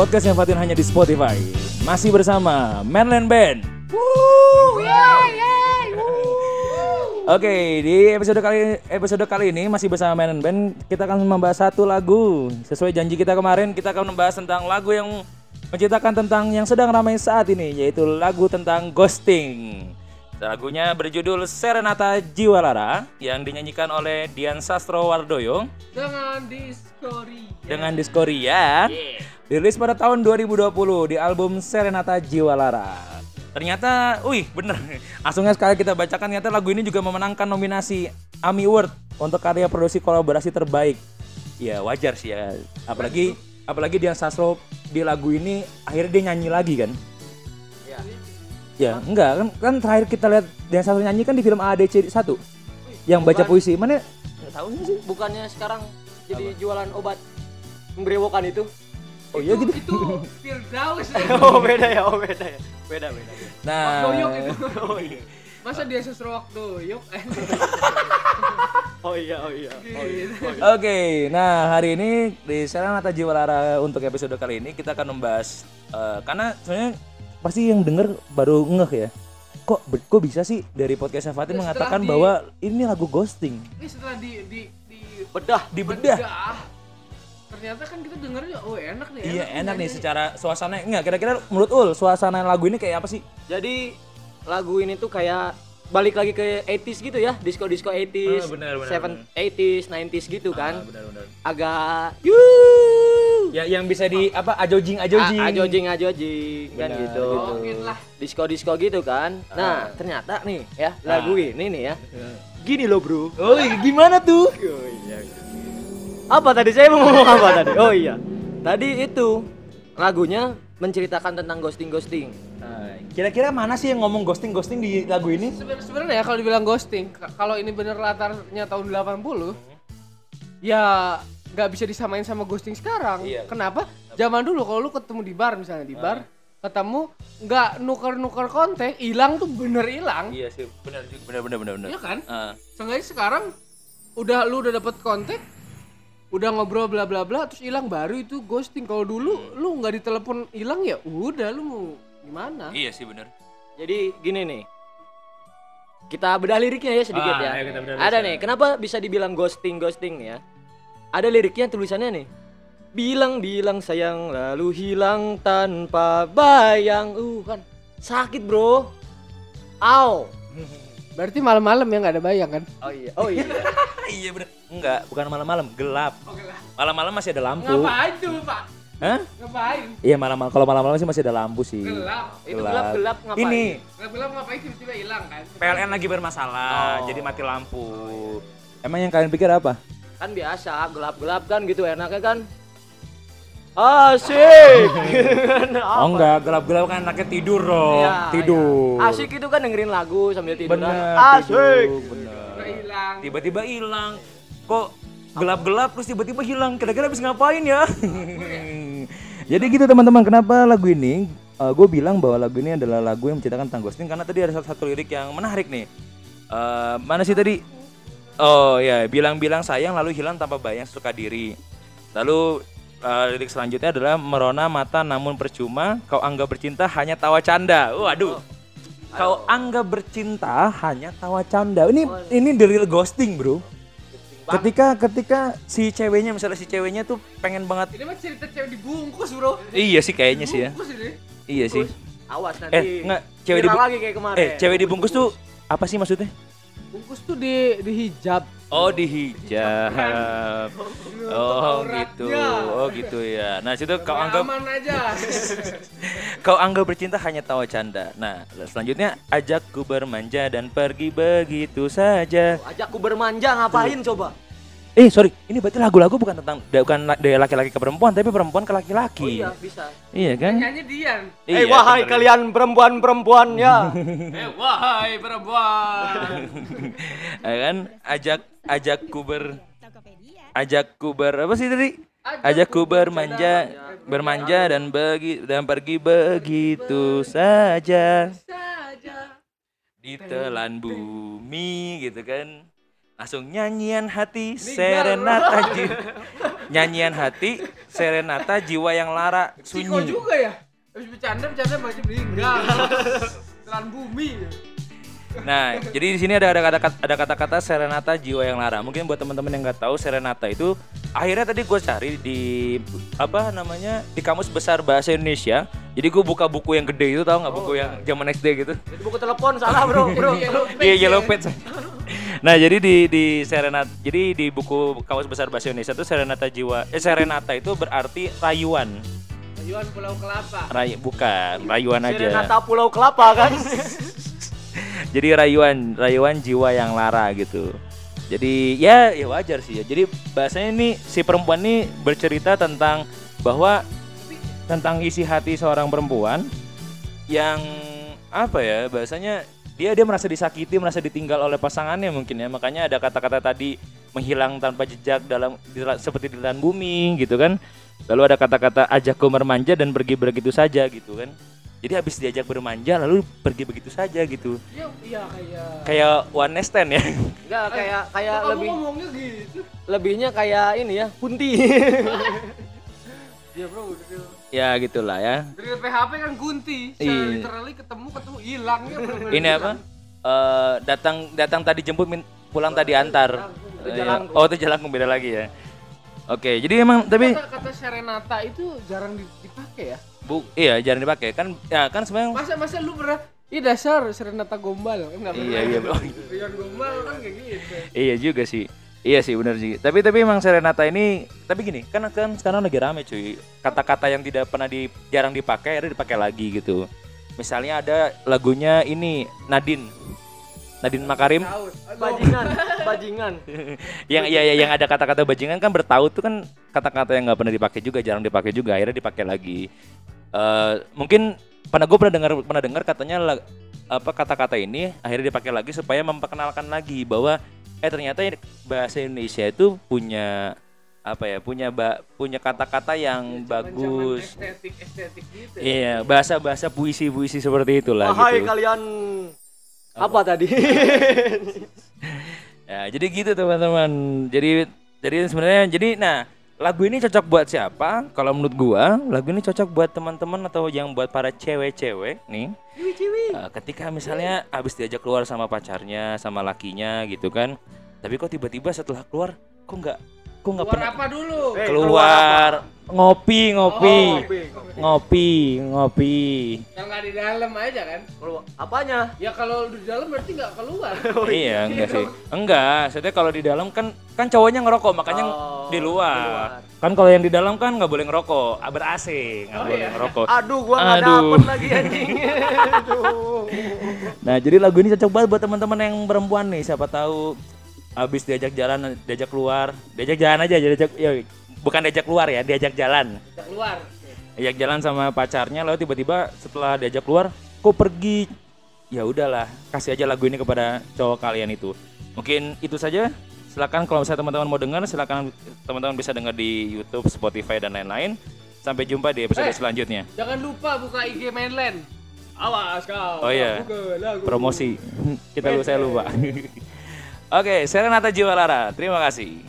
Podcast yang Fatin hanya di Spotify. Masih bersama Manland Band. Oke, di episode kali episode kali ini masih bersama Manland Band, kita akan membahas satu lagu. Sesuai janji kita kemarin, kita akan membahas tentang lagu yang menceritakan tentang yang sedang ramai saat ini, yaitu lagu tentang ghosting. Lagunya berjudul Serenata Jiwalara yang dinyanyikan oleh Dian Sastro Wardoyo dengan Discovery. dengan Diskoria. Dirilis pada tahun 2020 di album Serenata Jiwalara. Ternyata, wih bener. Langsungnya sekali kita bacakan, ternyata lagu ini juga memenangkan nominasi AMI Award untuk karya produksi kolaborasi terbaik. Ya wajar sih ya. Apalagi apalagi Dian Sastro di lagu ini akhirnya dia nyanyi lagi kan. Ya, enggak kan kan terakhir kita lihat Dian Sastro nyanyi kan di film ADC 1 yang baca bukan. puisi. Mana nggak tahu sih. Bukannya sekarang jadi jualan obat membrewokan itu? Oh iya gitu. Itu Firdaus. oh beda ya, oh beda ya. Beda beda. beda. Nah, Doyok itu. Oh iya. Masa dia sesuatu waktu yuk eh. Oh iya, oh iya. Oh iya. Oke, nah hari ini di Serenata Jiwalara untuk episode kali ini kita akan membahas eh, karena sebenarnya pasti yang denger baru ngeh ya. Kok kok bisa sih dari podcastnya Fatin Ya, mengatakan di- bahwa ini lagu ghosting Ini setelah di di di Bedah. dibedah. bedah, Ternyata kan kita dengernya oh enak nih. Iya enak nih nyanyi. secara suasana enggak kira-kira menurut Ul suasana lagu ini kayak apa sih? Jadi lagu ini tuh kayak balik lagi ke 80s gitu ya, disco-disco 80s, Oh, benar, benar, 7 80s, 90s gitu kan. benar-benar. Agak yuuu. Ya yang bisa di apa ajojing ajojing. A- Ajojing ajojing kan Benar, gitu. Gitu lah. Disco-disco gitu kan. Nah, ternyata nih ya, lagu ini nih ya. Ya. Gini loh, Bro. Oh iya, gimana tuh? Apa tadi saya mau ngomong apa tadi? Oh iya. Tadi itu lagunya menceritakan tentang ghosting-ghosting. Nah, kira-kira mana sih yang ngomong ghosting ghosting di lagu ini? Seben- Sebenarnya ya kalau dibilang ghosting, ka- kalau ini bener latarnya tahun 80, ya nggak bisa disamain sama ghosting sekarang. Iya. Kenapa? Zaman dulu kalau lu ketemu di bar misalnya di bar, ketemu nggak nuker-nuker kontak, hilang tuh bener hilang. Iya sih, benar juga, benar benar benar benar. Iya kan? Ah. Seenggaknya sekarang udah lu udah dapet kontak, udah ngobrol bla bla bla terus hilang baru itu ghosting. Kalau dulu lu nggak ditelepon hilang ya udah lu mau gimana? Iya sih benar. Jadi gini nih. Kita bedah liriknya ya sedikit Ah, ya. ayo kita bedah Ada nih, kenapa bisa dibilang ghosting-ghosting ya? Ada liriknya tulisannya nih. Bilang-bilang sayang lalu hilang tanpa bayang. Uh kan sakit, Bro. Aw. Berarti malam-malam ya nggak ada bayang kan? Oh iya. Oh iya. iya benar. Enggak, bukan malam-malam, gelap. Oke lah. Malam-malam masih ada lampu. Ngapain tuh pak? Hah? Ngapain? Iya malam kalau malam-malam sih masih ada lampu sih. Gelap. Itu gelap-gelap ngapain? Ini Gelap-gelap ngapain tiba-tiba hilang kan? PLN lagi bermasalah, Oh. jadi mati lampu. Emang yang kalian pikir apa? kan biasa gelap-gelap kan gitu enaknya kan asik Oh enggak, gelap-gelap kan anaknya tidur dong. Iya, tidur. iya. asik itu kan dengerin lagu sambil tidur Bener, asik tidur, bener. Hilang. Tiba-tiba hilang. Kok gelap-gelap terus tiba-tiba hilang. Kira-kira habis ngapain ya? Jadi gitu teman-teman, kenapa lagu ini gue bilang bahwa lagu ini adalah lagu yang menceritakan tentang ghosting karena tadi ada satu, satu lirik yang menarik nih. Eh, mana sih tadi? Oh ya, bilang-bilang sayang lalu hilang tanpa bayang suka diri. Lalu eh, lirik selanjutnya adalah merona mata namun percuma, kau anggap bercinta hanya tawa canda. Waduh. Kau anggap bercinta hanya tawa canda. Ini ini the real ghosting, Bro. Ketika ketika si ceweknya misalnya si ceweknya tuh pengen banget Ini mah cerita cewek dibungkus bro. Iya sih kayaknya sih ya. Ini. Iya sih. awas nanti Eh, enggak, cewek viral dibu- lagi kayak kemarin Eh, cewek dibungkus tuh apa sih maksudnya? Bungkus tuh di di hijab. Oh, dihijab. Oh, Auratnya. gitu. Oh, gitu ya. Nah, situ kau anggap aman aja. kau anggap bercinta hanya tawa canda. Nah, selanjutnya ajakku bermanja dan pergi begitu saja. ajakku bermanja ngapain coba Eh, sorry. Ini berarti lagu-lagu bukan tentang bukan dari laki-laki ke perempuan, tapi perempuan ke laki-laki. oh iya bisa Iya kan? Nyanyi Dian. Iya, eh wahai bener. kalian perempuan-perempuan ya Eh wahai perempuan. Ya kan? Ajak ajakku ber ajakku ber apa sih tadi? Ajakku bermanja bermanja dan bagi dan pergi begitu saja Saja. ditelan bumi gitu kan. Langsung nyanyian hati serenata jiwa. nyanyian hati, serenata jiwa yang lara, Ciko sunyi. juga ya. Habis bercanda bercanda masih meninggal. Telan bumi. Nah, jadi di sini ada ada kata ada kata-kata serenata jiwa yang lara. Mungkin buat teman-teman yang nggak tahu serenata itu akhirnya tadi gue cari di apa namanya di kamus besar bahasa Indonesia. Jadi gue buka buku yang gede itu tahu nggak buku yang zaman SD gitu. Itu buku telepon salah bro, bro. Iya ya. yellow page. Nah jadi di di serenat jadi di buku kamus besar bahasa Indonesia itu serenata jiwa eh serenata itu berarti rayuan. Rayuan Pulau Kelapa. Ray bukan rayuan aja. Serenata Pulau Kelapa kan. Jadi rayuan rayuan jiwa yang lara gitu. Jadi ya ya wajar sih ya. Jadi bahasanya ini si perempuan ini bercerita tentang bahwa tentang isi hati seorang perempuan yang apa ya bahasanya dia dia merasa disakiti, merasa ditinggal oleh pasangannya mungkin ya. Makanya ada kata-kata tadi menghilang tanpa jejak dalam di- seperti di dalam bumi gitu kan. Lalu ada kata-kata ajakku bermanja dan pergi begitu saja gitu kan. Jadi habis diajak bermanja lalu pergi begitu saja gitu. Iya, iya kayak. Kayak one night stand ya. Enggak kayak kayak Kok kamu lebih ngomongnya gitu. lebihnya kayak ini ya, kunti. Iya bro, dia- ya gitulah ya. dari PHP kan Gunti. Secara Iya. literally ketemu ketemu hilangnya bener-bener Ini apa? hilang. Eh datang datang tadi jemput min- pulang tadi antar. Eh, Jalangkung. Oh, itu jalangkung beda lagi ya. Oke, jadi emang tapi Kata, kata Serenata itu jarang di- dipakai ya. bu iya jarang dipakai kan ya kan sebenarnya Masa masa lu pernah Ih dasar Serenata Gombal Enggak. Iya, iya. Rian Gombal kan kayak gitu. iya juga sih. Iya sih benar sih. Tapi tapi emang serenata ini tapi gini, kan kan sekarang lagi rame cuy. Kata-kata yang tidak pernah di jarang dipakai akhirnya dipakai lagi gitu. Misalnya ada lagunya ini Nadine. Nadine Makarim bajingan, bajingan. yang iya iya yang ada kata-kata bajingan kan bertaut tuh kan kata-kata yang nggak pernah dipakai juga jarang dipakai juga akhirnya dipakai lagi Eh mungkin pernah gue pernah dengar pernah dengar katanya apa kata-kata ini akhirnya dipakai lagi supaya memperkenalkan lagi bahwa eh ternyata bahasa Indonesia itu punya apa ya punya ba- punya kata-kata yang bagus Estetik estetik gitu. iya bahasa bahasa puisi puisi seperti itulah Wahai gitu kalian apa tadi? Ya, jadi gitu teman-teman. Jadi jadi sebenarnya jadi nah, lagu ini cocok buat siapa? Kalau menurut gua, lagu ini cocok buat teman-teman atau yang buat para cewek-cewek nih. Eh, ketika misalnya habis diajak keluar sama pacarnya, sama lakinya gitu kan. Tapi kok tiba-tiba setelah keluar kok nggak kok nggak Keluar pernah apa dulu? Eh, keluar ngopi ngopi Oh, ngopi ngopi Yang nggak di dalam aja kan? Kalau apanya? Ya kalau di dalam berarti nggak keluar. iya enggak sih enggak saya kalau di dalam kan kan cowoknya ngerokok makanya Oh, di di luar kan kalau yang di dalam kan nggak boleh ngerokok ber AC nggak Oh, boleh iya. ngerokok Aduh, gua nggak Aduh. dapet lagi anjing. Nah jadi lagu ini cocok banget buat teman-teman yang perempuan nih siapa tahu habis diajak jalan diajak keluar diajak jalan aja diajak ya bukan diajak keluar ya diajak jalan Kita keluar. diajak jalan sama pacarnya lalu tiba-tiba setelah diajak keluar kok pergi ya udahlah kasih aja lagu ini kepada cowok kalian itu mungkin itu saja silakan kalau misalnya teman-teman mau dengar silakan teman-teman bisa dengar di YouTube Spotify dan lain-lain sampai jumpa di episode Eh. selanjutnya Jangan lupa buka IG mainland. Awas kau. Oh iya. Lagu. promosi kita lu saya lupa oke Serenata Jiwa Lara terima kasih